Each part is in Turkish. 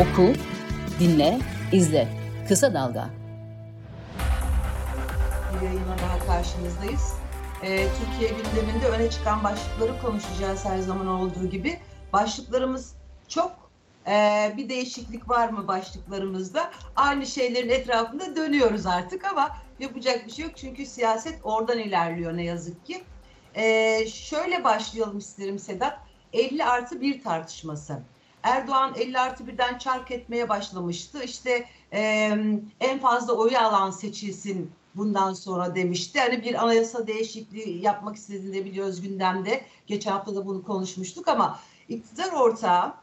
Oku, dinle, izle. Kısa Dalga. Bir yayına daha karşınızdayız. Ee, Türkiye gündeminde öne çıkan başlıkları konuşacağız her zaman olduğu gibi. Başlıklarımız çok. Ee, bir değişiklik var mı başlıklarımızda? Aynı şeylerin etrafında dönüyoruz artık ama yapacak bir şey yok. Çünkü siyaset oradan ilerliyor ne yazık ki. Ee, şöyle başlayalım isterim Sedat. 50 artı 1 tartışması. Erdoğan 50 artı 1'den çark etmeye başlamıştı. İşte e, en fazla oyu alan seçilsin bundan sonra demişti. Hani bir anayasa değişikliği yapmak istediğini de biliyoruz gündemde. Geçen hafta da bunu konuşmuştuk ama iktidar ortağı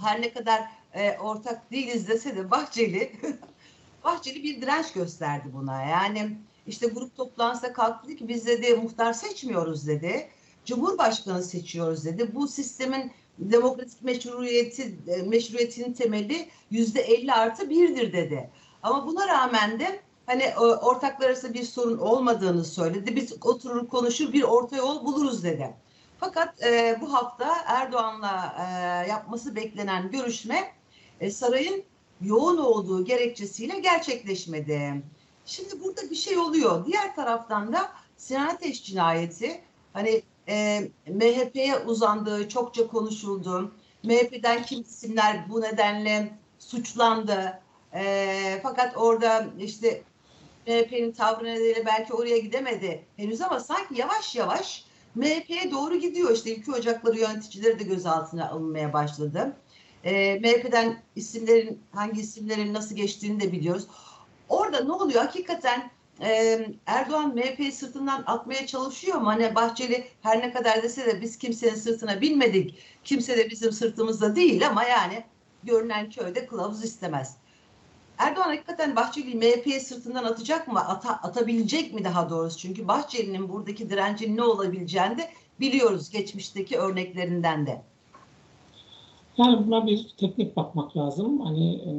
her ne kadar e, ortak değiliz dese de Bahçeli Bahçeli bir direnç gösterdi buna. Yani işte grup toplansa kalktı ki biz dedi muhtar seçmiyoruz dedi. Cumhurbaşkanı seçiyoruz dedi. Bu sistemin demokratik meşruiyeti meşruiyetinin temeli yüzde 50 artı birdir dedi. Ama buna rağmen de hani e, ortaklar arasında bir sorun olmadığını söyledi. Biz oturur konuşur bir orta yol buluruz dedi. Fakat e, bu hafta Erdoğan'la e, yapması beklenen görüşme e, sarayın yoğun olduğu gerekçesiyle gerçekleşmedi. Şimdi burada bir şey oluyor. Diğer taraftan da Sinan Ateş cinayeti hani e, MHP'ye uzandığı çokça konuşuldu. MHP'den kim isimler bu nedenle suçlandı. E, fakat orada işte MHP'nin tavrı nedeniyle belki oraya gidemedi henüz ama sanki yavaş yavaş MHP'ye doğru gidiyor. İşte ülke ocakları yöneticileri de gözaltına alınmaya başladı. E, MHP'den isimlerin hangi isimlerin nasıl geçtiğini de biliyoruz. Orada ne oluyor? Hakikaten e, Erdoğan MHP'yi sırtından atmaya çalışıyor mu? Hani Bahçeli her ne kadar dese de biz kimsenin sırtına binmedik. Kimse de bizim sırtımızda değil ama yani görünen köyde kılavuz istemez. Erdoğan hakikaten Bahçeli'yi MHP'ye sırtından atacak mı? Ata, atabilecek mi daha doğrusu? Çünkü Bahçeli'nin buradaki direncin ne olabileceğini de biliyoruz geçmişteki örneklerinden de. Yani buna bir teknik bakmak lazım. Hani e,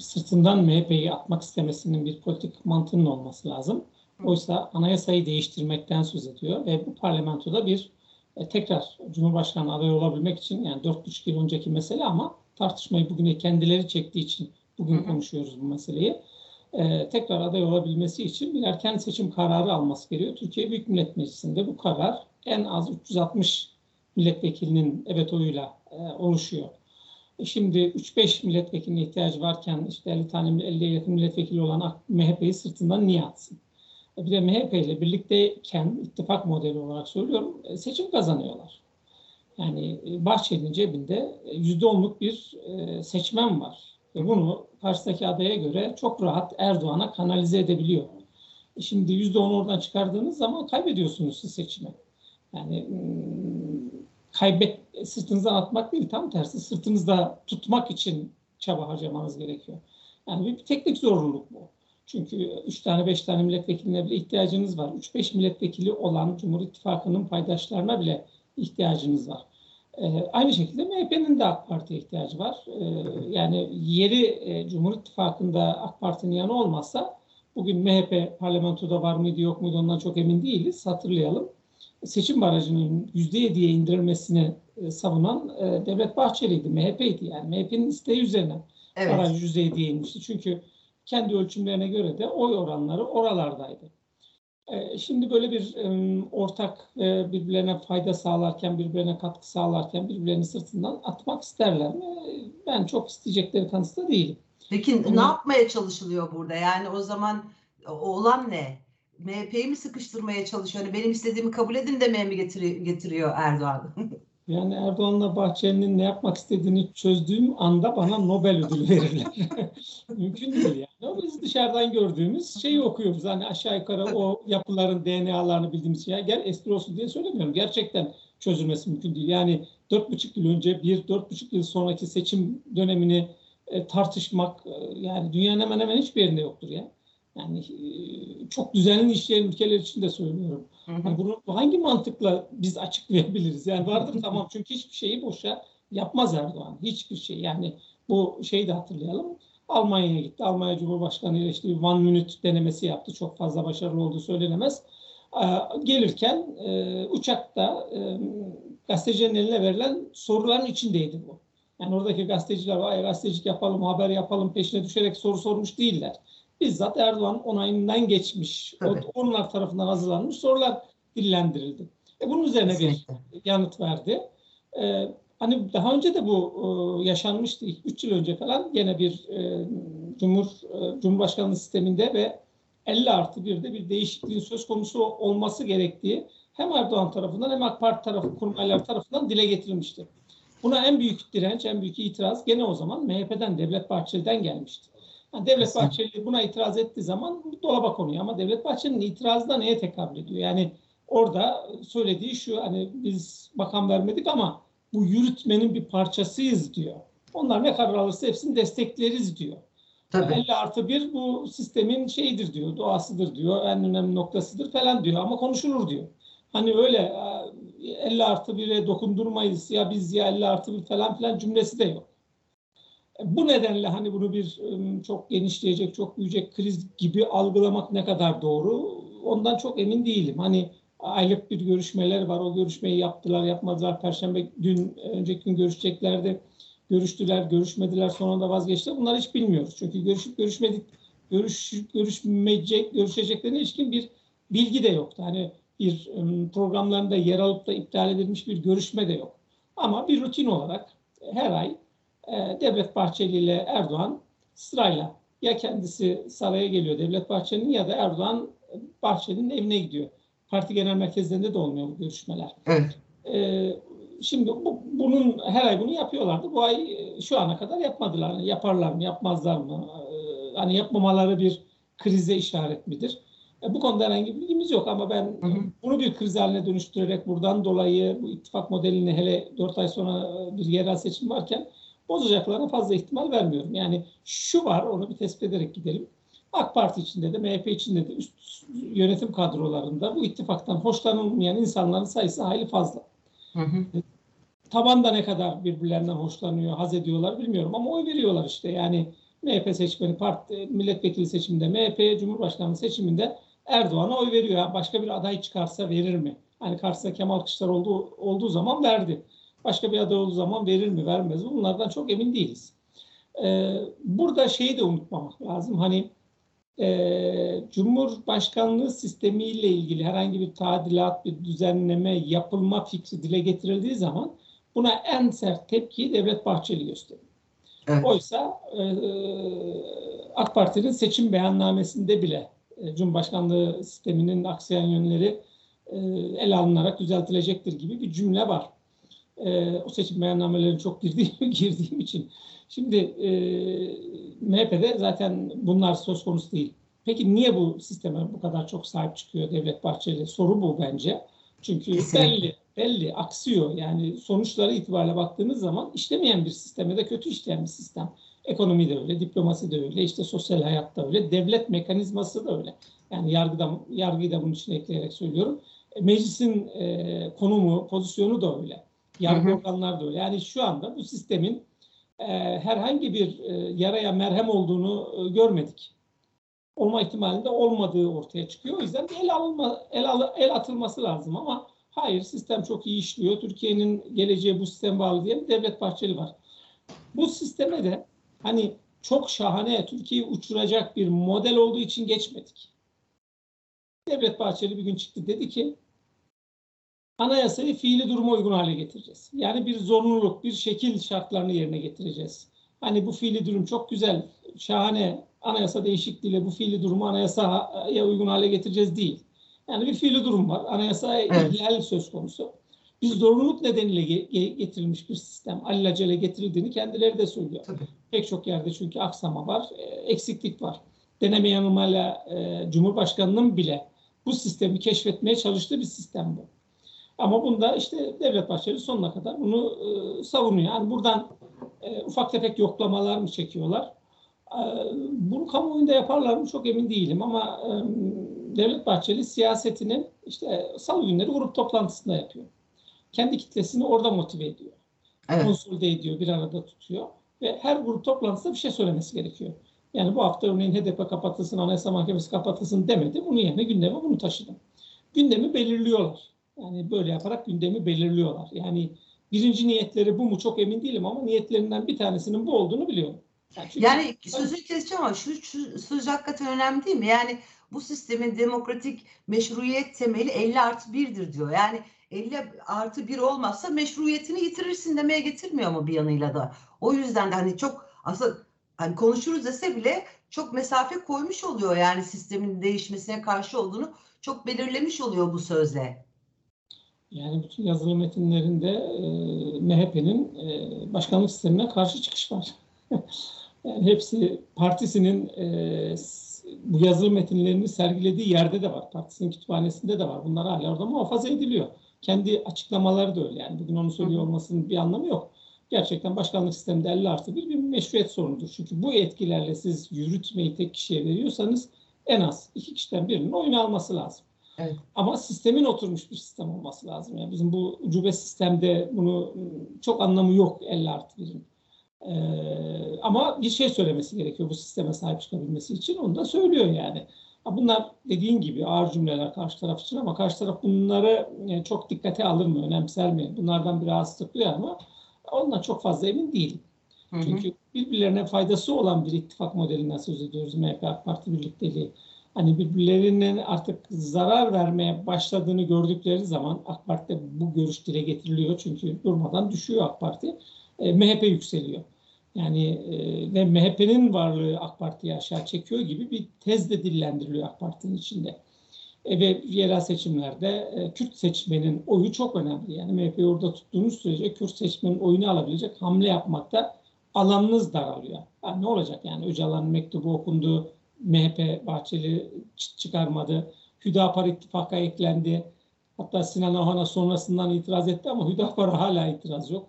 sırtından MHP'yi atmak istemesinin bir politik mantığının olması lazım. Oysa anayasayı değiştirmekten söz ediyor ve bu parlamentoda bir e, tekrar Cumhurbaşkanı adayı olabilmek için yani 4,5 yıl önceki mesele ama tartışmayı bugüne kendileri çektiği için bugün konuşuyoruz bu meseleyi. E, tekrar aday olabilmesi için bir erken seçim kararı alması gerekiyor. Türkiye Büyük Millet Meclisi'nde bu karar en az 360 milletvekilinin evet oyuyla e, oluşuyor. E şimdi 3-5 milletvekiline ihtiyacı varken işte 50 tane 50'ye yakın milletvekili olan MHP'yi sırtından niye atsın? E bir de MHP ile birlikteyken ittifak modeli olarak söylüyorum e, seçim kazanıyorlar. Yani e, Bahçeli'nin cebinde %10'luk bir seçmen var. Ve bunu karşıdaki adaya göre çok rahat Erdoğan'a kanalize edebiliyor. Şimdi %10 oradan çıkardığınız zaman kaybediyorsunuz siz seçimi. Yani kaybet sırtınızdan atmak değil tam tersi sırtınızda tutmak için çaba harcamanız gerekiyor. Yani bir, teknik zorunluluk bu. Çünkü 3 tane 5 tane milletvekiline bile ihtiyacınız var. 3-5 milletvekili olan Cumhur İttifakı'nın paydaşlarına bile ihtiyacınız var. Ee, aynı şekilde MHP'nin de AK Parti'ye ihtiyacı var. Ee, yani yeri e, Cumhur İttifakı'nda AK Parti'nin yanı olmazsa bugün MHP parlamentoda var mıydı yok muydu ondan çok emin değiliz. Hatırlayalım seçim barajının %7'ye indirilmesini e, savunan e, Devlet Bahçeli'ydi, MHP'ydi. Yani MHP'nin isteği üzerine evet. baraj %7'ye inmişti. Çünkü kendi ölçümlerine göre de oy oranları oralardaydı. E, şimdi böyle bir ortak birbirlerine fayda sağlarken, birbirlerine katkı sağlarken birbirlerinin sırtından atmak isterler mi? Ben çok isteyecekleri kanısında değilim. Peki Bunu, ne yapmaya çalışılıyor burada? Yani o zaman olan ne? MHP'yi mi sıkıştırmaya çalışıyor? Yani benim istediğimi kabul edin demeye mi getiriyor, getiriyor Erdoğan? Yani Erdoğan'la Bahçeli'nin ne yapmak istediğini çözdüğüm anda bana Nobel ödülü verirler. Mümkün değil yani. Biz dışarıdan gördüğümüz şeyi okuyoruz. Hani aşağı yukarı o yapıların DNA'larını bildiğimiz şey. Gel espri olsun diye söylemiyorum. Gerçekten çözülmesi mümkün değil. Yani dört buçuk yıl önce bir, dört buçuk yıl sonraki seçim dönemini e, tartışmak e, yani dünyanın hemen hemen hiçbir yerinde yoktur ya. Yani e, çok düzenli işleyen ülkeler için de söylüyorum. Yani bunu hangi mantıkla biz açıklayabiliriz? Yani vardır tamam çünkü hiçbir şeyi boşa yapmaz Erdoğan. Hiçbir şey. Yani bu şeyi de hatırlayalım. Almanya'ya gitti. Almanya Cumhurbaşkanı ile işte bir one minute denemesi yaptı. Çok fazla başarılı olduğu söylenemez. Gelirken e, uçakta e, gazetecilerin eline verilen soruların içindeydi bu. Yani oradaki gazeteciler vay gazetecilik yapalım, haber yapalım peşine düşerek soru sormuş değiller. Bizzat Erdoğan onayından geçmiş, Tabii. onlar tarafından hazırlanmış sorular dillendirildi. E bunun üzerine Kesinlikle. bir yanıt verdi. E, hani daha önce de bu e, yaşanmıştı. 3 yıl önce falan gene bir e, Cumhur e, Cumhurbaşkanlığı sisteminde ve 50 artı 1'de bir değişikliğin söz konusu olması gerektiği hem Erdoğan tarafından hem AK Parti tarafı kurmaylar tarafından dile getirilmişti. Buna en büyük direnç, en büyük itiraz gene o zaman MHP'den, Devlet Bahçeli'den gelmişti. Yani Devlet. Bahçeli buna itiraz ettiği zaman dolaba konuyor ama Devlet Bahçeli'nin itirazı da neye tekabül ediyor? Yani orada söylediği şu hani biz bakan vermedik ama bu yürütmenin bir parçasıyız diyor. Onlar ne karar alırsa hepsini destekleriz diyor. Tabii. 50 artı 1 bu sistemin şeyidir diyor, doğasıdır diyor, en önemli noktasıdır falan diyor ama konuşulur diyor. Hani öyle e, 50 artı 1'e dokundurmayız ya biz ya 50 artı 1 falan filan cümlesi de yok. Bu nedenle hani bunu bir ım, çok genişleyecek, çok büyüyecek kriz gibi algılamak ne kadar doğru ondan çok emin değilim. Hani aylık bir görüşmeler var, o görüşmeyi yaptılar, yapmadılar. Perşembe dün, önceki gün görüşeceklerdi görüştüler, görüşmediler, sonra da vazgeçtiler. Bunları hiç bilmiyoruz. Çünkü görüşüp görüşmedik, görüş, görüşmeyecek, görüşeceklerine ilişkin bir bilgi de yoktu. Hani bir ım, programlarında yer alıp da iptal edilmiş bir görüşme de yok. Ama bir rutin olarak her ay e, Devlet Bahçeli ile Erdoğan sırayla ya kendisi saraya geliyor Devlet Bahçeli'nin ya da Erdoğan Bahçeli'nin evine gidiyor. Parti genel merkezlerinde de olmuyor bu görüşmeler. Evet. Ee, şimdi bu, bunun her ay bunu yapıyorlardı. Bu ay e, şu ana kadar yapmadılar. Hani yaparlar mı, yapmazlar mı? Hani yapmamaları bir krize işaret midir? E, bu konuda herhangi bir bilgimiz yok ama ben Hı hı. bunu bir kriz haline dönüştürerek buradan dolayı bu ittifak modelini hele 4 ay sonra e, bir yerel seçim varken bozacaklarına fazla ihtimal vermiyorum. Yani şu var onu bir tespit ederek gidelim. AK Parti içinde de MHP içinde de üst yönetim kadrolarında bu ittifaktan hoşlanılmayan insanların sayısı hayli fazla. Hı hı. Tabanda ne kadar birbirlerinden hoşlanıyor, haz ediyorlar bilmiyorum ama oy veriyorlar işte. Yani MHP seçmeni, parti, milletvekili seçiminde, MHP Cumhurbaşkanlığı seçiminde Erdoğan'a oy veriyor. Başka bir aday çıkarsa verir mi? Hani karşısında Kemal Kılıçdaroğlu olduğu, olduğu zaman verdi. Başka bir aday olduğu zaman verir mi, vermez mi? Bunlardan çok emin değiliz. Ee, burada şeyi de unutmamak lazım. Hani e, Cumhurbaşkanlığı sistemiyle ilgili herhangi bir tadilat, bir düzenleme yapılma fikri dile getirildiği zaman buna en sert tepkiyi Devlet Bahçeli gösteriyor. Evet. Oysa e, AK Parti'nin seçim beyannamesinde bile e, Cumhurbaşkanlığı sisteminin aksayan yönleri e, ele alınarak düzeltilecektir gibi bir cümle var. E, o seçim beyannamelerine çok girdiğim, girdiğim için. Şimdi e, MHP'de zaten bunlar söz konusu değil. Peki niye bu sisteme bu kadar çok sahip çıkıyor Devlet Bahçeli? Soru bu bence. Çünkü Kesinlikle. belli, belli aksıyor. Yani sonuçları itibariyle baktığınız zaman işlemeyen bir sisteme de kötü işleyen bir sistem. Ekonomi de öyle, diplomasi de öyle, işte sosyal hayatta öyle, devlet mekanizması da öyle. Yani yargıda, yargıyı da bunun içine ekleyerek söylüyorum. E, Meclisin e, konumu, pozisyonu da öyle. Yargı Hı hı. organları da öyle. Yani şu anda bu sistemin e, herhangi bir e, yaraya merhem olduğunu e, görmedik. Olma ihtimalinde olmadığı ortaya çıkıyor. O yüzden el, alınma, el, al- el atılması lazım ama hayır sistem çok iyi işliyor. Türkiye'nin geleceği bu sistem bağlı diye bir Devlet Bahçeli var. Bu sisteme de hani çok şahane Türkiye'yi uçuracak bir model olduğu için geçmedik. Devlet Bahçeli bir gün çıktı dedi ki anayasayı fiili duruma uygun hale getireceğiz. Yani bir zorunluluk, bir şekil şartlarını yerine getireceğiz. Hani bu fiili durum çok güzel, şahane anayasa değişikliğiyle bu fiili durumu anayasaya uygun hale getireceğiz değil. Yani bir fiili durum var. Anayasaya Evet. ihlal söz konusu. Biz zorunluluk nedeniyle ge- ge- getirilmiş bir sistem. Alelacele getirildiğini kendileri de söylüyor. Tabii. Pek çok yerde çünkü aksama var, e, eksiklik var. Deneme yanılmayla e, Cumhurbaşkanı'nın bile bu sistemi keşfetmeye çalıştığı bir sistem bu. Ama bunda işte Devlet Bahçeli sonuna kadar bunu e, savunuyor. Yani buradan e, ufak tefek yoklamalar mı çekiyorlar? E, bunu kamuoyunda yaparlar mı çok emin değilim ama e, Devlet Bahçeli siyasetini işte salı günleri grup toplantısında yapıyor. Kendi kitlesini orada motive ediyor. Evet. Konsolide ediyor, bir arada tutuyor. Ve her grup toplantısında bir şey söylemesi gerekiyor. Yani bu hafta örneğin HDP kapatılsın, Anayasa Mahkemesi kapatılsın demedi. Bunun yerine gündeme bunu taşıdım. Gündemi belirliyorlar. Yani böyle yaparak gündemi belirliyorlar. Yani birinci niyetleri bu mu çok emin değilim ama niyetlerinden bir tanesinin bu olduğunu biliyorum. Yani, çünkü, yani sözünü keseceğim ama şu, şu söz hakikaten önemli değil mi? Yani bu sistemin demokratik meşruiyet temeli 50 artı 1'dir diyor. Yani 50 artı 1 olmazsa meşruiyetini yitirirsin demeye getirmiyor mu bir yanıyla da? O yüzden de hani çok aslında hani konuşuruz dese bile çok mesafe koymuş oluyor yani sistemin değişmesine karşı olduğunu çok belirlemiş oluyor bu sözle. Yani bütün yazılı metinlerinde e, MHP'nin e, başkanlık sistemine karşı çıkış var. yani hepsi partisinin e, bu yazılı metinlerini sergilediği yerde de var. Partisinin kütüphanesinde de var. Bunlar hala orada muhafaza ediliyor. Kendi açıklamaları da öyle. Yani bugün onu söylüyor olmasının bir anlamı yok. Gerçekten başkanlık sisteminde 50 artı bir bir meşruiyet sorunudur. Çünkü bu etkilerle siz yürütmeyi tek kişiye veriyorsanız en az iki kişiden birinin oyunu alması lazım. Evet. Ama sistemin oturmuş bir sistem olması lazım. Yani bizim bu ucube sistemde bunu çok anlamı yok 50 artı 1'in. Ee, ama bir şey söylemesi gerekiyor bu sisteme sahip çıkabilmesi için. Onu da söylüyor yani. Bunlar dediğin gibi ağır cümleler karşı taraf için ama karşı taraf bunları yani çok dikkate alır mı, önemser mi? Bunlardan bir rahatsızlık duyar ama ondan çok fazla emin değilim. Hı hı. Çünkü birbirlerine faydası olan bir ittifak modelinden söz ediyoruz MHP AK Parti birlikteliği. Hani birbirlerinin artık zarar vermeye başladığını gördükleri zaman AK Parti'de bu görüş dile getiriliyor. Çünkü durmadan düşüyor AK Parti. E, MHP yükseliyor. Yani e, ve MHP'nin varlığı AK Parti'yi aşağı çekiyor gibi bir tez de dillendiriliyor AK Parti'nin içinde. E, ve yerel seçimlerde e, Kürt seçmenin oyu çok önemli. Yani MHP'yi orada tuttuğunuz sürece Kürt seçmenin oyunu alabilecek hamle yapmakta alanınız daralıyor. Yani ne olacak yani Öcalan'ın mektubu okundu, MHP Bahçeli çıkarmadı, Hüdapar ittifaka eklendi. Hatta Sinan Ohan'a sonrasından itiraz etti ama Hüdapar'a hala itiraz yok.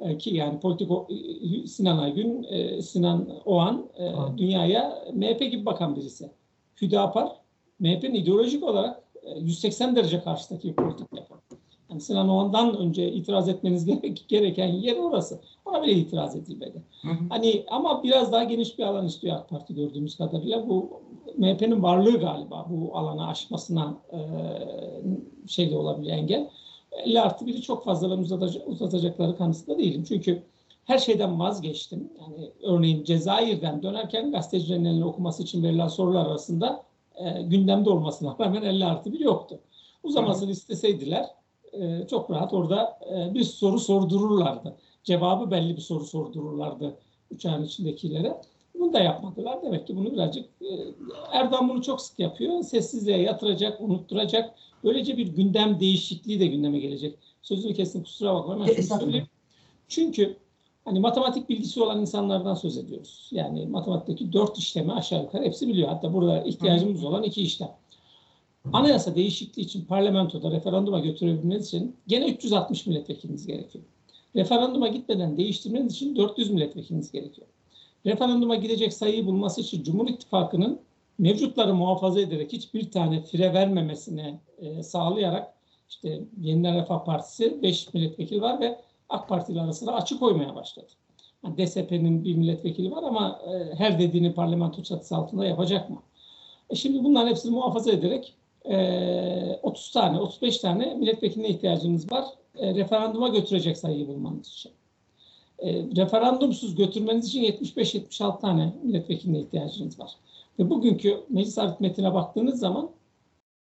E, ki yani politik e, Sinan Aygün, e, Sinan Oğan dünyaya MHP gibi bakan birisi. Hüdapar MHP'nin ideolojik olarak 180 derece karşıdaki bir politik yapar. Yani Sinan Oğan'dan önce itiraz etmeniz gereken yer orası. Ona bile itiraz edilmedi. Hı hı. Hani ama biraz daha geniş bir alan istiyor AK Parti gördüğümüz kadarıyla. Bu MHP'nin varlığı galiba bu alanı aşmasına e, şey de olabilir engel. 50 artı biri çok fazla uzatacakları kanısında değilim. Çünkü her şeyden vazgeçtim. Yani örneğin Cezayir'den dönerken gazetecilerin eline okuması için verilen sorular arasında e, gündemde olmasına rağmen 50 artı bir yoktu. Uzamasını isteseydiler e, çok rahat orada e, bir soru sordururlardı. Cevabı belli bir soru sordururlardı uçağın içindekilere. Bunu da yapmadılar. Demek ki bunu birazcık e, Erdoğan bunu çok sık yapıyor. Sessizliğe yatıracak, unutturacak. Böylece bir gündem değişikliği de gündeme gelecek. Sözünü kestim kusura bakma. Çünkü hani matematik bilgisi olan insanlardan söz ediyoruz. Yani matematikteki dört işlemi aşağı yukarı hepsi biliyor. Hatta burada ihtiyacımız olan iki işlem. Anayasa değişikliği için parlamentoda referanduma götürebilmeniz için gene 360 milletvekiliniz gerekiyor. Referanduma gitmeden değiştirmeniz için 400 milletvekiliniz gerekiyor. Referanduma gidecek sayıyı bulması için Cumhur İttifakı'nın mevcutları muhafaza ederek hiçbir tane fire vermemesine e, sağlayarak işte Yeniden Refah Partisi 5 milletvekili var ve AK Parti ile arasında açık koymaya başladı. Yani DSP'nin bir milletvekili var ama e, her dediğini parlamento çatısı altında yapacak mı? E şimdi bunların hepsini muhafaza ederek e, 30 tane, 35 tane milletvekiline ihtiyacınız var. E, referanduma götürecek sayıyı bulmanız için. E, referandumsuz götürmeniz için 75-76 tane milletvekiline ihtiyacınız var. Ve bugünkü meclis aritmetine baktığınız zaman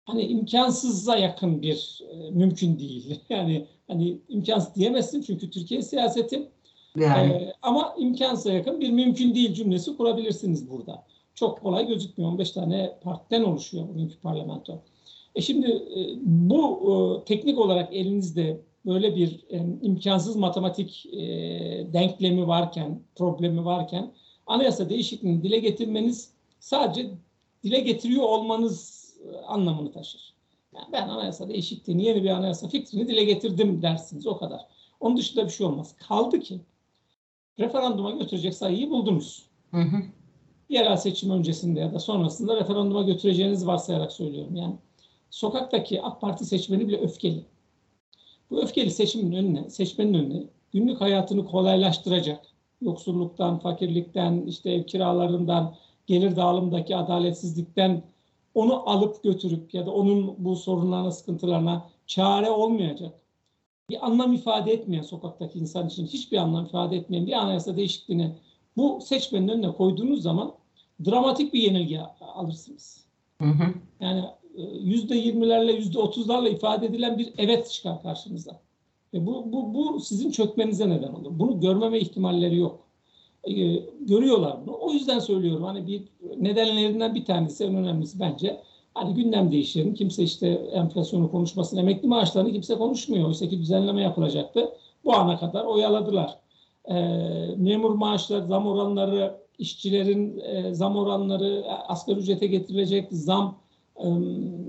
hani imkansıza yakın bir e, mümkün değil. Yani hani imkansız diyemezsin çünkü Türkiye siyaseti yani. e, ama imkansıza yakın bir mümkün değil cümlesi kurabilirsiniz burada. Çok kolay gözükmüyor. 15 tane partiden oluşuyor bugünkü parlamento. E şimdi e, bu e, teknik olarak elinizde böyle bir e, imkansız matematik denklemi varken, problemi varken anayasa değişikliğini dile getirmeniz sadece dile getiriyor olmanız anlamını taşır. Yani ben anayasa değişikliğini, yeni bir anayasa fikrini dile getirdim dersiniz o kadar. Onun dışında bir şey olmaz. Kaldı ki referanduma götürecek sayıyı buldunuz. Hı hı. Yerel seçim öncesinde ya da sonrasında referanduma götüreceğiniz varsayarak söylüyorum. Yani sokaktaki AK Parti seçmeni bile öfkeli. Bu öfkeli seçimin önüne, seçmenin önüne günlük hayatını kolaylaştıracak, yoksulluktan, fakirlikten, işte ev kiralarından, gelir dağılımındaki adaletsizlikten onu alıp götürüp ya da onun bu sorunlarına, sıkıntılarına çare olmayacak bir anlam ifade etmeyen sokaktaki insan için hiçbir anlam ifade etmeyen bir anayasa değişikliğini bu seçmenin önüne koyduğunuz zaman dramatik bir yenilgi alırsınız. Hı hı. Yani e, yüzde yirmilerle yüzde otuzlarla ifade edilen bir evet çıkar karşınıza. Ve bu, bu, bu sizin çökmenize neden olur. Bunu görmeme ihtimalleri yok. E, görüyorlar bunu. O yüzden söylüyorum hani bir nedenlerinden bir tanesi en önemlisi bence hani gündem değiştirin. Kimse işte enflasyonu konuşmasın. Emekli maaşlarını kimse konuşmuyor. Oysa ki düzenleme yapılacaktı. Bu ana kadar oyaladılar. E, memur maaşları, zam oranları, işçilerin e, zam oranları, asgari ücrete getirilecek zam, e,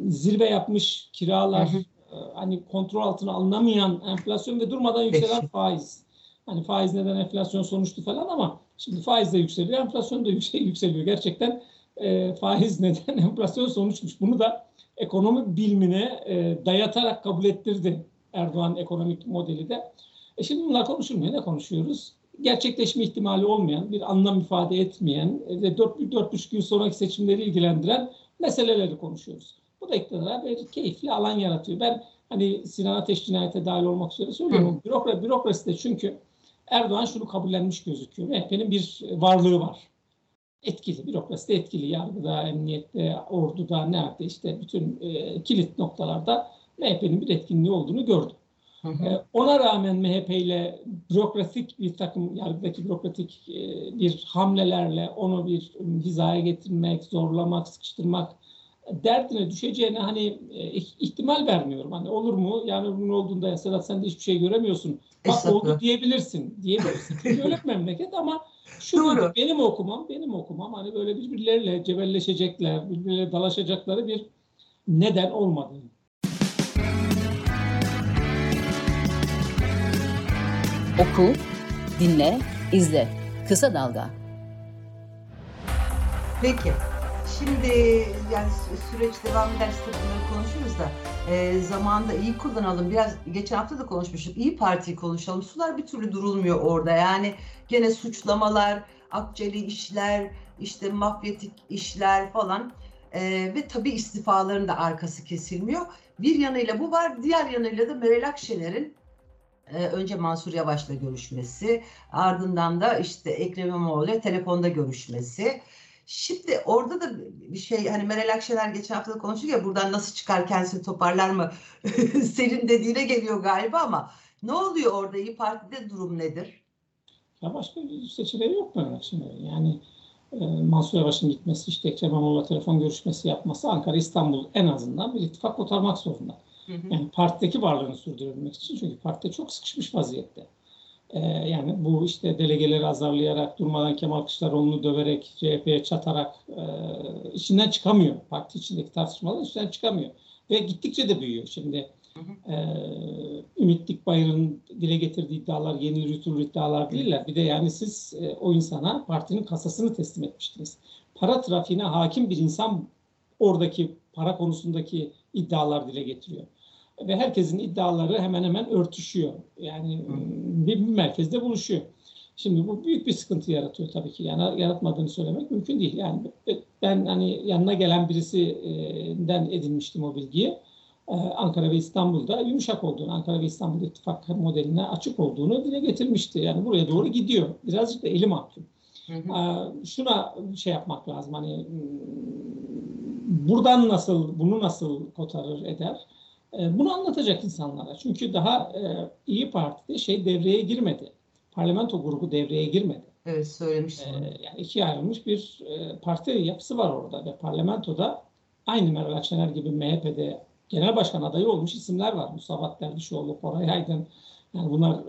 zirve yapmış kiralar, e, hani kontrol altına alınamayan enflasyon ve durmadan yükselen faiz. Hani faiz neden enflasyon sonuçtu falan ama şimdi faiz de yükseliyor, enflasyon da yükseliyor. Gerçekten e, faiz neden enflasyon sonuçmuş. Bunu da ekonomi bilimine e, dayatarak kabul ettirdi Erdoğan ekonomik modeli de. E şimdi bunlar konuşulmuyor. Ne konuşuyoruz? Gerçekleşme ihtimali olmayan, bir anlam ifade etmeyen ve 4-4,5 gün sonraki seçimleri ilgilendiren meseleleri konuşuyoruz. Bu da iktidara bir keyifli alan yaratıyor. Ben hani Sinan Ateş cinayete dahil olmak üzere söylüyorum. Bürokra, bürokrasi de çünkü Erdoğan şunu kabullenmiş gözüküyor. MHP'nin bir varlığı var. Etkili, bürokrasi de etkili. Yargıda, emniyette, orduda, nerede işte bütün e, kilit noktalarda MHP'nin bir etkinliği olduğunu gördüm. Hı hı. Ona rağmen MHP ile bürokratik bir takım yargıdaki bürokratik bir hamlelerle onu bir hizaya getirmek, zorlamak, sıkıştırmak derdine düşeceğine hani ihtimal vermiyorum. Hani olur mu? Yani bunun olduğunda Sedat sen de hiçbir şey göremiyorsun. Bak oldu diyebilirsin. Diyebilirsin. Öyle bir memleket ama şu Doğru. benim okumam, benim okumam hani böyle birbirleriyle cebelleşecekler, birbirleriyle dalaşacakları bir neden olmadığını. Oku, dinle, izle. Kısa Dalga. Peki. Şimdi yani süreç devam ederse bunları konuşuruz da e, zamanda iyi kullanalım. Biraz geçen hafta da konuşmuştuk. İyi Parti'yi konuşalım. Sular bir türlü durulmuyor orada. Yani gene suçlamalar, akçeli işler, işte mafyatik işler falan. E, ve tabii istifaların da arkası kesilmiyor. Bir yanıyla bu var. Diğer yanıyla da Meral Akşener'in önce Mansur Yavaş'la görüşmesi, ardından da işte Ekrem İmamoğlu'yla telefonda görüşmesi. Şimdi orada da bir şey hani Meral Akşener geçen hafta da konuştuk ya buradan nasıl çıkar kendisini toparlar mı senin dediğine geliyor galiba ama ne oluyor orada İyi Parti'de durum nedir? Ya başka bir seçeneği yok Meral Akşener'in yani e, Mansur Yavaş'ın gitmesi işte Ekrem İmamoğlu'la telefon görüşmesi yapması Ankara İstanbul en azından bir ittifak kotarmak zorunda. Hı hı. Yani partideki varlığını sürdürebilmek için çünkü partide çok sıkışmış vaziyette. Ee, yani bu işte delegeleri azarlayarak, durmadan Kemal Kılıçdaroğlu'nu döverek, CHP'ye çatarak e, içinden çıkamıyor. Parti içindeki tartışmalar içinden çıkamıyor. Ve gittikçe de büyüyor. Şimdi e, Ümit Dikbayır'ın dile getirdiği iddialar yeni yutulur iddialar değiller. Bir de yani siz e, o insana partinin kasasını teslim etmiştiniz. Para trafiğine hakim bir insan oradaki para konusundaki iddialar dile getiriyor ve herkesin iddiaları hemen hemen örtüşüyor. Yani bir, bir merkezde buluşuyor. Şimdi bu büyük bir sıkıntı yaratıyor tabii ki. Yani yaratmadığını söylemek mümkün değil. Yani ben hani yanına gelen birisinden edinmiştim o bilgiyi. Ee, Ankara ve İstanbul'da yumuşak olduğunu, Ankara ve İstanbul ittifak modeline açık olduğunu dile getirmişti. Yani buraya doğru gidiyor. Birazcık da eli mahkum. Hı hı. Şuna şey yapmak lazım. Hani hmm, buradan nasıl, bunu nasıl kotarır eder? E, bunu anlatacak insanlara. Çünkü daha e, İyi Parti'de şey devreye girmedi. Parlamento grubu devreye girmedi. Evet söylemiştim. E, yani ikiye ayrılmış bir parti yapısı var orada ve parlamentoda aynı Meral Akşener gibi MHP'de genel başkan adayı olmuş isimler var. Musavat Dervişoğlu, Koray Aydın. Yani bunlar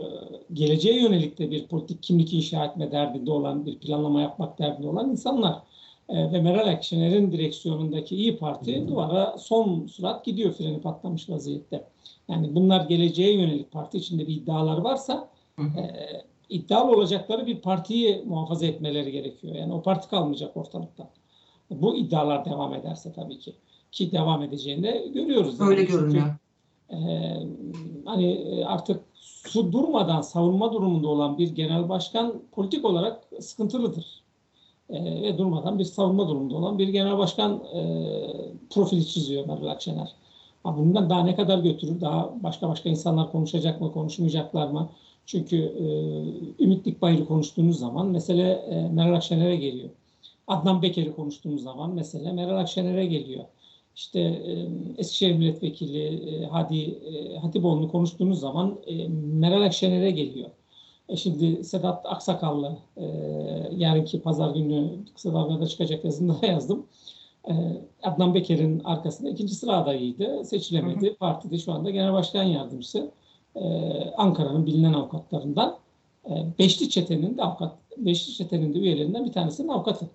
geleceğe yönelik de bir politik kimlik inşa etme derdinde olan, bir planlama yapmak derdinde olan insanlar. E, ve Meral Akşener'in direksiyonundaki İyi Parti duvara son surat gidiyor freni patlamış vaziyette. Yani bunlar geleceğe yönelik parti içinde bir iddialar varsa e, iddialı olacakları bir partiyi muhafaza etmeleri gerekiyor. Yani o parti kalmayacak ortalıkta. Bu iddialar devam ederse tabii ki. Ki devam edeceğini de görüyoruz. Öyle yani. görünüyor. E, hani artık su durmadan savunma durumunda olan bir genel başkan politik olarak sıkıntılıdır e, ve durmadan bir savunma durumunda olan bir genel başkan e, profili çiziyor Meral Akşener. bundan daha ne kadar götürür? Daha başka başka insanlar konuşacak mı, konuşmayacaklar mı? Çünkü e, Ümit Dikbayır'ı konuştuğunuz zaman mesele e, Meral Akşener'e geliyor. Adnan Beker'i konuştuğumuz zaman mesele Meral Akşener'e geliyor. İşte e, Eskişehir Milletvekili e, Hadi e, Hatipoğlu'nu konuştuğunuz zaman e, Meral Akşener'e geliyor. E şimdi Sedat Aksakallı e, yarınki pazar günü kısa dalgada çıkacak yazında yazdım. E, Adnan Beker'in arkasında ikinci sıra adayıydı. Seçilemedi. Hı hı. Partide şu anda genel başkan yardımcısı. E, Ankara'nın bilinen avukatlarından. E, Beşli Çete'nin de avukat, Beşli Çete'nin de üyelerinden bir tanesinin avukatı.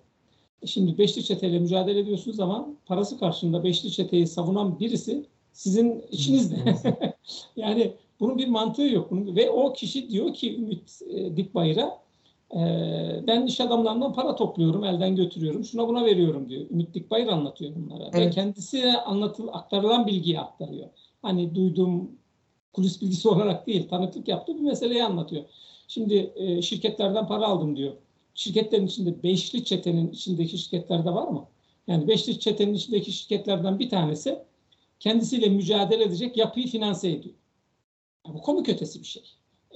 E şimdi Beşli Çete'yle mücadele ediyorsunuz ama parası karşılığında Beşli Çete'yi savunan birisi sizin içinizde. yani bunun bir mantığı yok. Bunun, ve o kişi diyor ki Ümit e, Dikbayır'a e, ben iş adamlarından para topluyorum, elden götürüyorum, şuna buna veriyorum diyor. Ümit Dikbayır anlatıyor bunlara. Evet. Ve kendisine anlatıl, aktarılan bilgiyi aktarıyor. Hani duyduğum kulis bilgisi olarak değil, tanıklık yaptığı bir meseleyi anlatıyor. Şimdi e, şirketlerden para aldım diyor. Şirketlerin içinde beşli çetenin içindeki şirketlerde var mı? Yani beşli çetenin içindeki şirketlerden bir tanesi kendisiyle mücadele edecek yapıyı finanse ediyor. Bu komik ötesi bir şey.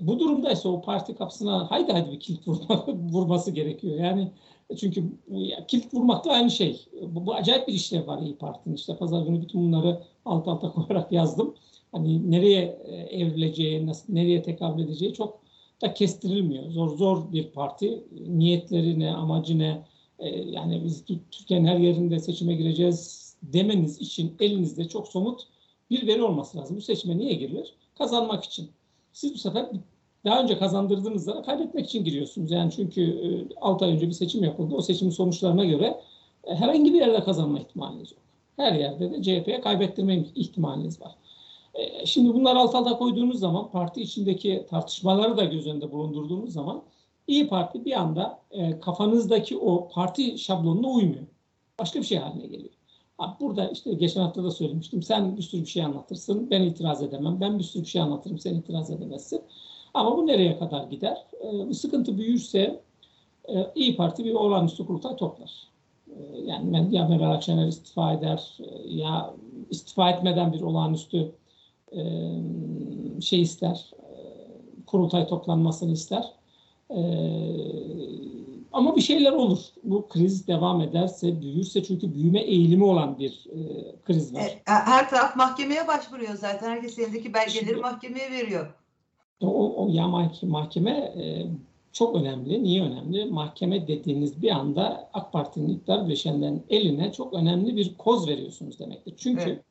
Bu durumda ise o parti kapısına haydi haydi bir kilit vurma, vurması gerekiyor. Yani çünkü ya, kilit vurmak da aynı şey. Bu, bu acayip bir işlev var İyi Parti'nin. İşte pazar günü bütün bunları alt alta koyarak yazdım. Hani nereye e, evrileceği, nasıl, nereye tekabül edeceği çok da kestirilmiyor. Zor zor bir parti. Niyetleri ne, amacı ne? E, yani biz Türkiye'nin her yerinde seçime gireceğiz demeniz için elinizde çok somut bir veri olması lazım. Bu seçime niye girilir? kazanmak için. Siz bu sefer daha önce kazandırdığınızlara kaybetmek için giriyorsunuz. Yani çünkü 6 e, ay önce bir seçim yapıldı. O seçimin sonuçlarına göre e, herhangi bir yerde kazanma ihtimaliniz yok. Her yerde de CHP'ye kaybettirme ihtimaliniz var. E, şimdi bunları alt alta koyduğunuz zaman parti içindeki tartışmaları da göz önünde bulundurduğumuz zaman İyi Parti bir anda kafanızdaki o parti şablonuna uymuyor. Başka bir şey haline geliyor. Burada işte geçen hafta da söylemiştim. Sen bir sürü bir şey anlatırsın. Ben itiraz edemem. Ben bir sürü bir şey anlatırım. Sen itiraz edemezsin. Ama bu nereye kadar gider? E, sıkıntı büyürse e, İyi Parti bir olağanüstü kurultay toplar. E, yani ya Meral Akşener istifa eder e, ya istifa etmeden bir olağanüstü e, şey ister. E, kurultay toplanmasını ister. E, ama bir şeyler olur. Bu kriz devam ederse, büyürse çünkü büyüme eğilimi olan bir e, kriz var. E, her taraf mahkemeye başvuruyor zaten. Herkes elindeki belgeleri Şimdi, mahkemeye veriyor. O, o ya mahkeme e, çok önemli. Niye önemli? Mahkeme dediğiniz bir anda AK Parti'nin iktidar bileşenlerin eline çok önemli bir koz veriyorsunuz demektir. Çünkü evet.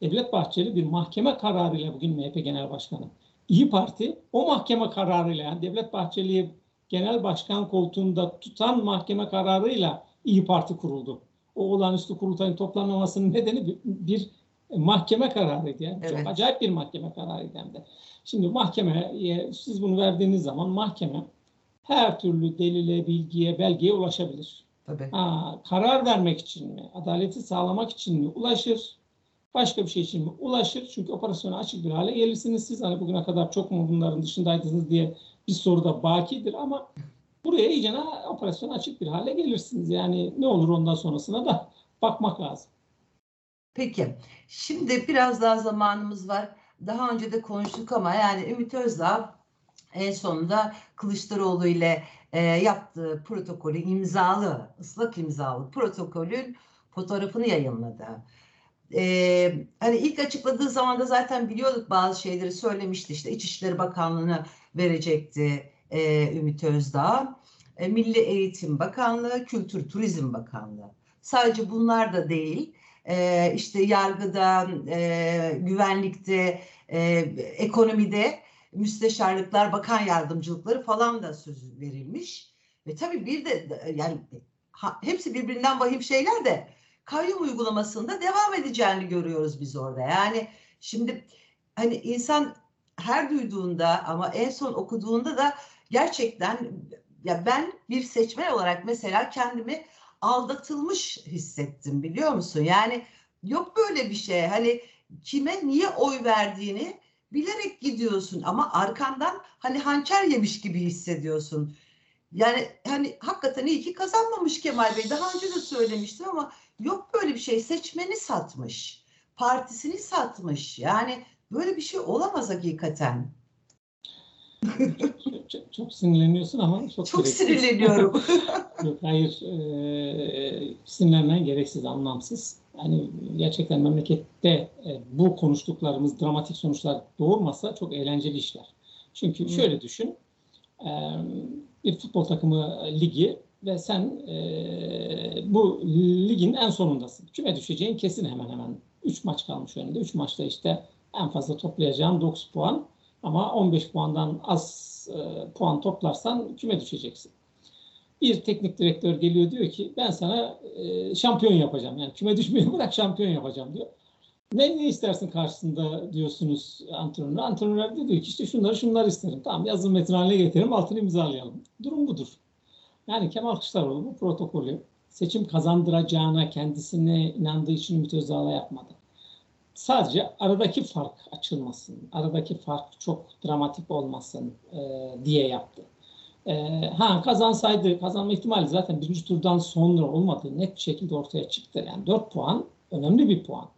Devlet Bahçeli bir mahkeme kararıyla bugün MHP Genel Başkanı. İyi Parti o mahkeme kararıyla yani Devlet Bahçeli'yi genel başkan koltuğunda tutan mahkeme kararıyla İyi Parti kuruldu. O olağanüstü kurultayın toplanmamasının nedeni bir, bir mahkeme kararıydı. Yani. Evet. Çok acayip bir mahkeme kararıydı hem de. Şimdi mahkemeye siz bunu verdiğiniz zaman mahkeme her türlü delile, bilgiye, belgeye ulaşabilir. Tabii. Ha, karar vermek için mi, adaleti sağlamak için mi ulaşır? Başka bir şey için mi ulaşır? Çünkü operasyona açık bir hale gelirsiniz siz. Hani bugüne kadar çok mu bunların dışındaydınız diye bir soru da bakidir ama buraya iyice operasyon açık bir hale gelirsiniz. Yani ne olur ondan sonrasına da bakmak lazım. Peki. Şimdi biraz daha zamanımız var. Daha önce de konuştuk ama yani Ümit Özdağ en sonunda Kılıçdaroğlu ile e, yaptığı protokolü imzalı, ıslak imzalı protokolün fotoğrafını yayınladı. Ee, hani ilk açıkladığı zaman da zaten biliyorduk bazı şeyleri söylemişti işte İçişleri Bakanlığı'na verecekti e, Ümit Özdağ. E, Milli Eğitim Bakanlığı, Kültür Turizm Bakanlığı. Sadece bunlar da değil. E, işte yargıda, e, güvenlikte, e, ekonomide müsteşarlıklar, bakan yardımcılıkları falan da söz verilmiş. Ve tabii bir de yani ha, hepsi birbirinden vahim şeyler de kayyum uygulamasında devam edeceğini görüyoruz biz orada. Yani şimdi hani insan her duyduğunda ama en son okuduğunda da gerçekten ya ben bir seçmen olarak mesela kendimi aldatılmış hissettim biliyor musun? Yani yok böyle bir şey. Hani kime niye oy verdiğini bilerek gidiyorsun ama arkandan hani hançer yemiş gibi hissediyorsun. Yani hani hakikaten iyi ki kazanmamış Kemal Bey. Daha önce de söylemiştim ama yok böyle bir şey. Seçmeni satmış. partisini satmış. Yani böyle bir şey olamaz hakikaten. çok, çok sinirleniyorsun ama çok Çok gereksiz. sinirleniyorum. Yok hayır e, sinirlenmen gereksiz, anlamsız. Yani gerçekten memlekette e, bu konuştuklarımız dramatik sonuçlar doğurmasa çok eğlenceli işler. Çünkü Hı. şöyle düşün, e, bir futbol takımı ligi ve sen e, bu ligin en sonundasın. Küme düşeceğin kesin hemen hemen. 3 maç kalmış önünde. 3 maçta işte en fazla toplayacağın 9 puan. Ama 15 puandan az e, puan toplarsan küme düşeceksin. Bir teknik direktör geliyor diyor ki ben sana e, şampiyon yapacağım. Yani küme düşmeyi bırak şampiyon yapacağım diyor. Ne, ne istersin karşısında diyorsunuz antrenöre. Antrenör de diyor ki işte şunları şunları isterim. Tamam yazılı metin haline getirelim altını imzalayalım. Durum budur. Yani Kemal Kılıçdaroğlu bu protokolü seçim kazandıracağına kendisine inandığı için Ümit Özdağ'la yapmadı. Sadece aradaki fark açılmasın, aradaki fark çok dramatik olmasın e, diye yaptı. E, ha kazansaydı, kazanma ihtimali zaten birinci turdan sonra olmadığı net bir şekilde ortaya çıktı. Yani 4 puan önemli bir puan.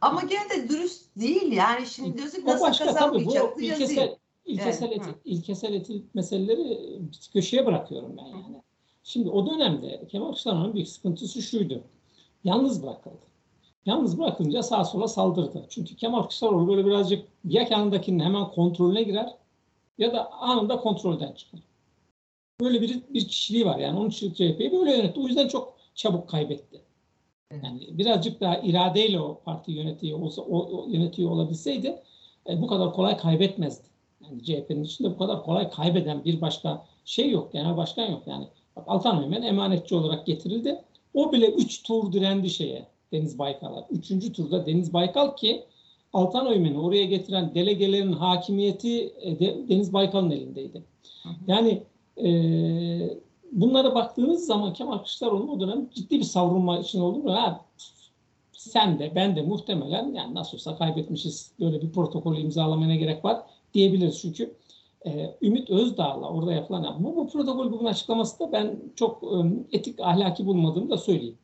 Ama gene de dürüst değil. Yani şimdi diyorsun nasıl başka tabii kazanmayacaktı bu yazayım. ilkesel, ilkesel, Evet, etik, ilkesel etik meseleleri bir köşeye bırakıyorum ben yani. Şimdi o dönemde Kemal Kılıçdaroğlu'nun büyük sıkıntısı şuydu. Yalnız bırakıldı. Yalnız bırakılınca sağa sola saldırdı. Çünkü Kemal Kılıçdaroğlu böyle birazcık ya yanındakinin hemen kontrolüne girer ya da anında kontrolden çıkar. Böyle bir, bir kişiliği var yani. Onun için CHP'yi böyle yönetti. O yüzden çok çabuk kaybetti. Yani birazcık daha iradeyle o parti yönetiyor olsa, o, o yönetiyor olabilseydi e, bu kadar kolay kaybetmezdi. Yani CHP'nin içinde bu kadar kolay kaybeden bir başka şey yok. Genel başkan yok. Yani bak Altan Ömen emanetçi olarak getirildi. O bile 3 tur direndi şeye Deniz Baykal'a. Üçüncü turda Deniz Baykal ki Altan Öymen'i oraya getiren delegelerin hakimiyeti e, de, Deniz Baykal'ın elindeydi. Yani e, bunlara baktığınız zaman Kemal Kılıçdaroğlu o dönem ciddi bir savrulma için oldu mu? Ha, sen de ben de muhtemelen yani nasıl olsa kaybetmişiz böyle bir protokolü imzalamaya gerek var diyebiliriz. Çünkü e, Ümit Özdağ'la orada yapılan ama bu protokol bugün açıklaması da ben çok e, etik ahlaki bulmadığımı da söyleyeyim.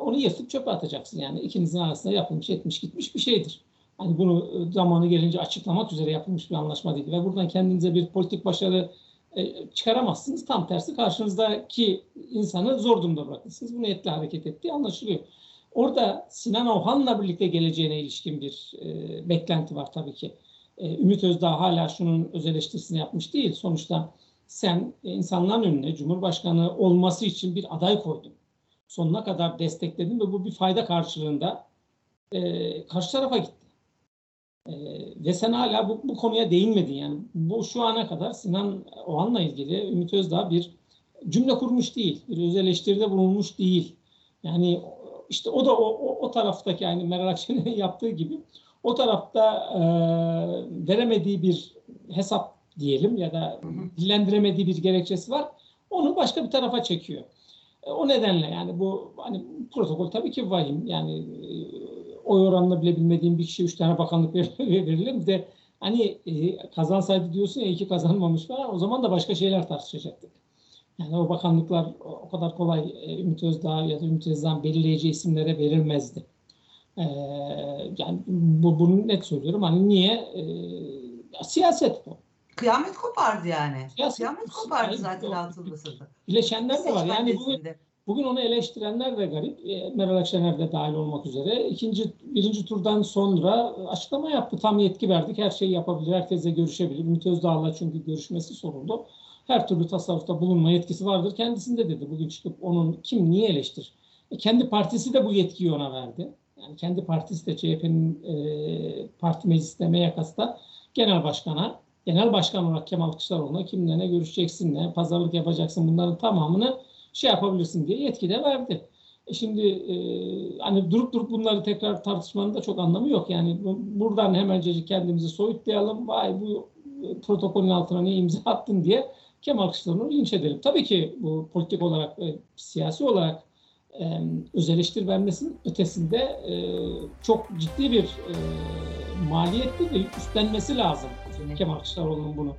Onu yırtıp çöpe atacaksın yani ikinizin arasında yapılmış etmiş gitmiş bir şeydir. Hani bunu e, zamanı gelince açıklamak üzere yapılmış bir anlaşma değil ve buradan kendinize bir politik başarı e, çıkaramazsınız. Tam tersi karşınızdaki insanı zor durumda bırakırsınız. Bu niyetli hareket ettiği anlaşılıyor. Orada Sinan Ohan'la birlikte geleceğine ilişkin bir e, beklenti var tabii ki. E, Ümit Özdağ hala şunun öz eleştirisini yapmış değil. Sonuçta sen e, insanların önüne Cumhurbaşkanı olması için bir aday koydun. Sonuna kadar destekledin ve bu bir fayda karşılığında e, karşı tarafa gitti. E, ve sen hala bu, bu konuya değinmedin. Yani bu şu ana kadar Sinan Ohan'la ilgili Ümit Özdağ bir cümle kurmuş değil. Bir öz eleştiride bulunmuş değil. Yani işte o da o, o, o taraftaki yani Meral Akşener'in yaptığı gibi o tarafta e, veremediği bir hesap diyelim ya da dillendiremediği bir gerekçesi var. Onu başka bir tarafa çekiyor. E, o nedenle yani bu hani protokol tabii ki vahim. Yani e, oy oranını bile bilmediğim bir kişi üç tane bakanlık verilir mi de hani e, kazansaydı diyorsun ya iki kazanmamış falan o zaman da başka şeyler tartışacaktık. Yani o bakanlıklar o kadar kolay Ümit Özdağ ya da Ümit Özdağ'ın belirleyici isimlere verilmezdi. Ee, yani bu, bunu net söylüyorum. Hani niye? Ee, ya, siyaset bu. Kıyamet kopardı yani. Siyaset, Kıyamet kopardı yani, zaten o- atılmasında. Bileşenler de var. Yani bugün, bugün onu eleştirenler de garip. E, Meral Akşener de dahil olmak üzere. İkinci, birinci turdan sonra açıklama yaptı. Tam yetki verdik. Her şeyi yapabilir. Herkesle görüşebilir. Ümit Özdağ'la çünkü görüşmesi soruldu. Her türlü tasarrufta bulunma yetkisi vardır. Kendisinde dedi. Bugün çıkıp onun kim niye eleştir? E, kendi partisi de bu yetkiyi ona verdi. Yani kendi partisi de CHP'nin e, parti meclisinde MYK'sta genel başkana, genel başkan olarak Kemal Kılıçdaroğlu'na kimle ne görüşeceksin, ne pazarlık yapacaksın bunların tamamını şey yapabilirsin diye yetki de verdi. E şimdi e, hani durup durup bunları tekrar tartışmanın da çok anlamı yok. Yani bu, buradan hemencecik kendimizi soyutlayalım. Vay bu e, protokolün altına niye imza attın diye Kemal Kılıçdaroğlu'nu linç edelim. Tabii ki bu politik olarak, e, siyasi olarak e, öz eleştir ötesinde e, çok ciddi bir e, maliyetli ve üstlenmesi lazım yapıyorsun. Ekrem Akşenaroğlu'nun bunu.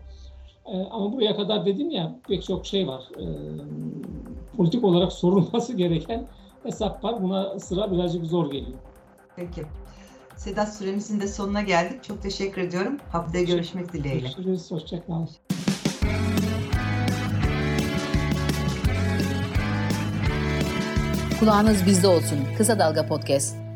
E, ama buraya kadar dedim ya pek çok şey var. E, politik olarak sorulması gereken hesap var. Buna sıra birazcık zor geliyor. Peki. Sedat süremizin de sonuna geldik. Çok teşekkür ediyorum. Haftaya görüşmek dileğiyle. Görüşürüz. Hoşçakalın. Kulağınız bizde olsun. Kısa Dalga Podcast.